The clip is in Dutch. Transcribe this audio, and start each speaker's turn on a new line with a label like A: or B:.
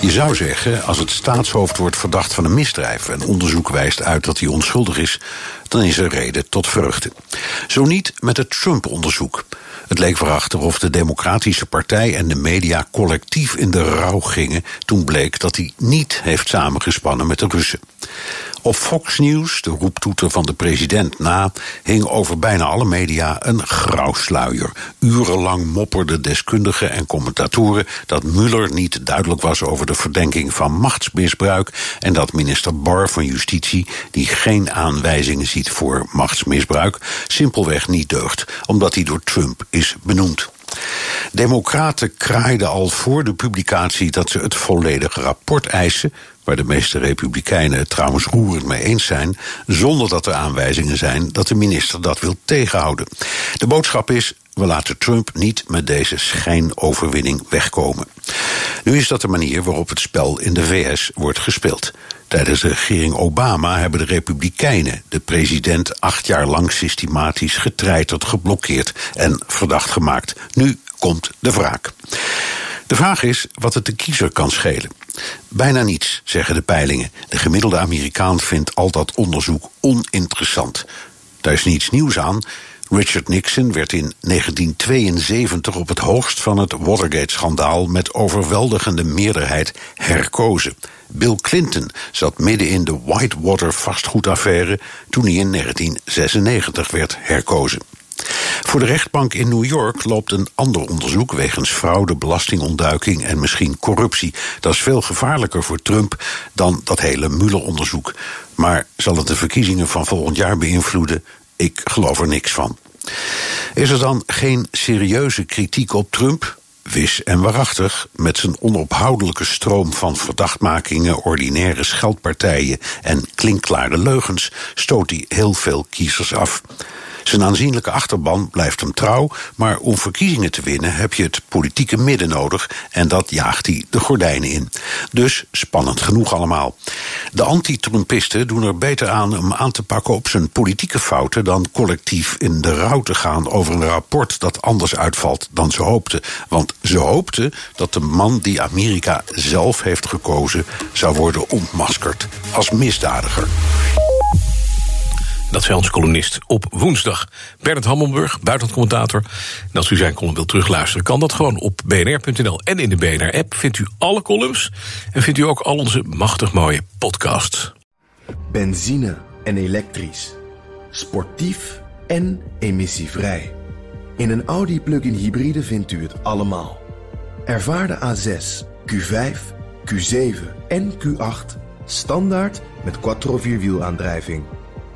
A: Je zou zeggen, als het staatshoofd wordt verdacht van een misdrijf en onderzoek wijst uit dat hij onschuldig is, dan is er reden tot vreugde. Zo niet met het Trump-onderzoek. Het leek verachter of de Democratische Partij en de media collectief in de rouw gingen toen bleek dat hij niet heeft samengespannen met de Russen. Op Fox News, de roeptoeter van de president na, hing over bijna alle media een grauwsluier. Urenlang mopperden deskundigen en commentatoren dat Mueller niet duidelijk was over de verdenking van machtsmisbruik en dat minister Barr van Justitie, die geen aanwijzingen ziet voor machtsmisbruik, simpelweg niet deugt, omdat hij door Trump is benoemd. Democraten kraaiden al voor de publicatie dat ze het volledige rapport eisen, waar de meeste republikeinen het trouwens roerend mee eens zijn, zonder dat er aanwijzingen zijn dat de minister dat wil tegenhouden. De boodschap is: we laten Trump niet met deze schijnoverwinning wegkomen. Nu is dat de manier waarop het spel in de VS wordt gespeeld. Tijdens de regering Obama hebben de Republikeinen de president acht jaar lang systematisch getreiterd, geblokkeerd en verdacht gemaakt. Nu komt de wraak. De vraag is wat het de kiezer kan schelen. Bijna niets, zeggen de peilingen. De gemiddelde Amerikaan vindt al dat onderzoek oninteressant. Daar is niets nieuws aan. Richard Nixon werd in 1972 op het hoogst van het Watergate-schandaal met overweldigende meerderheid herkozen. Bill Clinton zat midden in de Whitewater vastgoedaffaire toen hij in 1996 werd herkozen. Voor de rechtbank in New York loopt een ander onderzoek wegens fraude, belastingontduiking en misschien corruptie. Dat is veel gevaarlijker voor Trump dan dat hele Mueller-onderzoek. Maar zal het de verkiezingen van volgend jaar beïnvloeden? Ik geloof er niks van. Is er dan geen serieuze kritiek op Trump? Wis en waarachtig, met zijn onophoudelijke stroom van verdachtmakingen, ordinaire scheldpartijen en klinkklare leugens, stoot hij heel veel kiezers af. Zijn aanzienlijke achterban blijft hem trouw, maar om verkiezingen te winnen heb je het politieke midden nodig en dat jaagt hij de gordijnen in. Dus spannend genoeg allemaal. De anti-Trumpisten doen er beter aan om aan te pakken op zijn politieke fouten dan collectief in de rouw te gaan over een rapport dat anders uitvalt dan ze hoopten. Want ze hoopten dat de man die Amerika zelf heeft gekozen zou worden ontmaskerd als misdadiger.
B: Dat zei onze columnist op woensdag. Bernard Hammelburg, buitenlandcommentator. En als u zijn column wilt terugluisteren, kan dat gewoon op bnr.nl. En in de BNR-app vindt u alle columns. En vindt u ook al onze machtig mooie podcasts.
C: Benzine en elektrisch. Sportief en emissievrij. In een Audi plug-in hybride vindt u het allemaal. Ervaar de A6, Q5, Q7 en Q8 standaard met quattro vierwielaandrijving.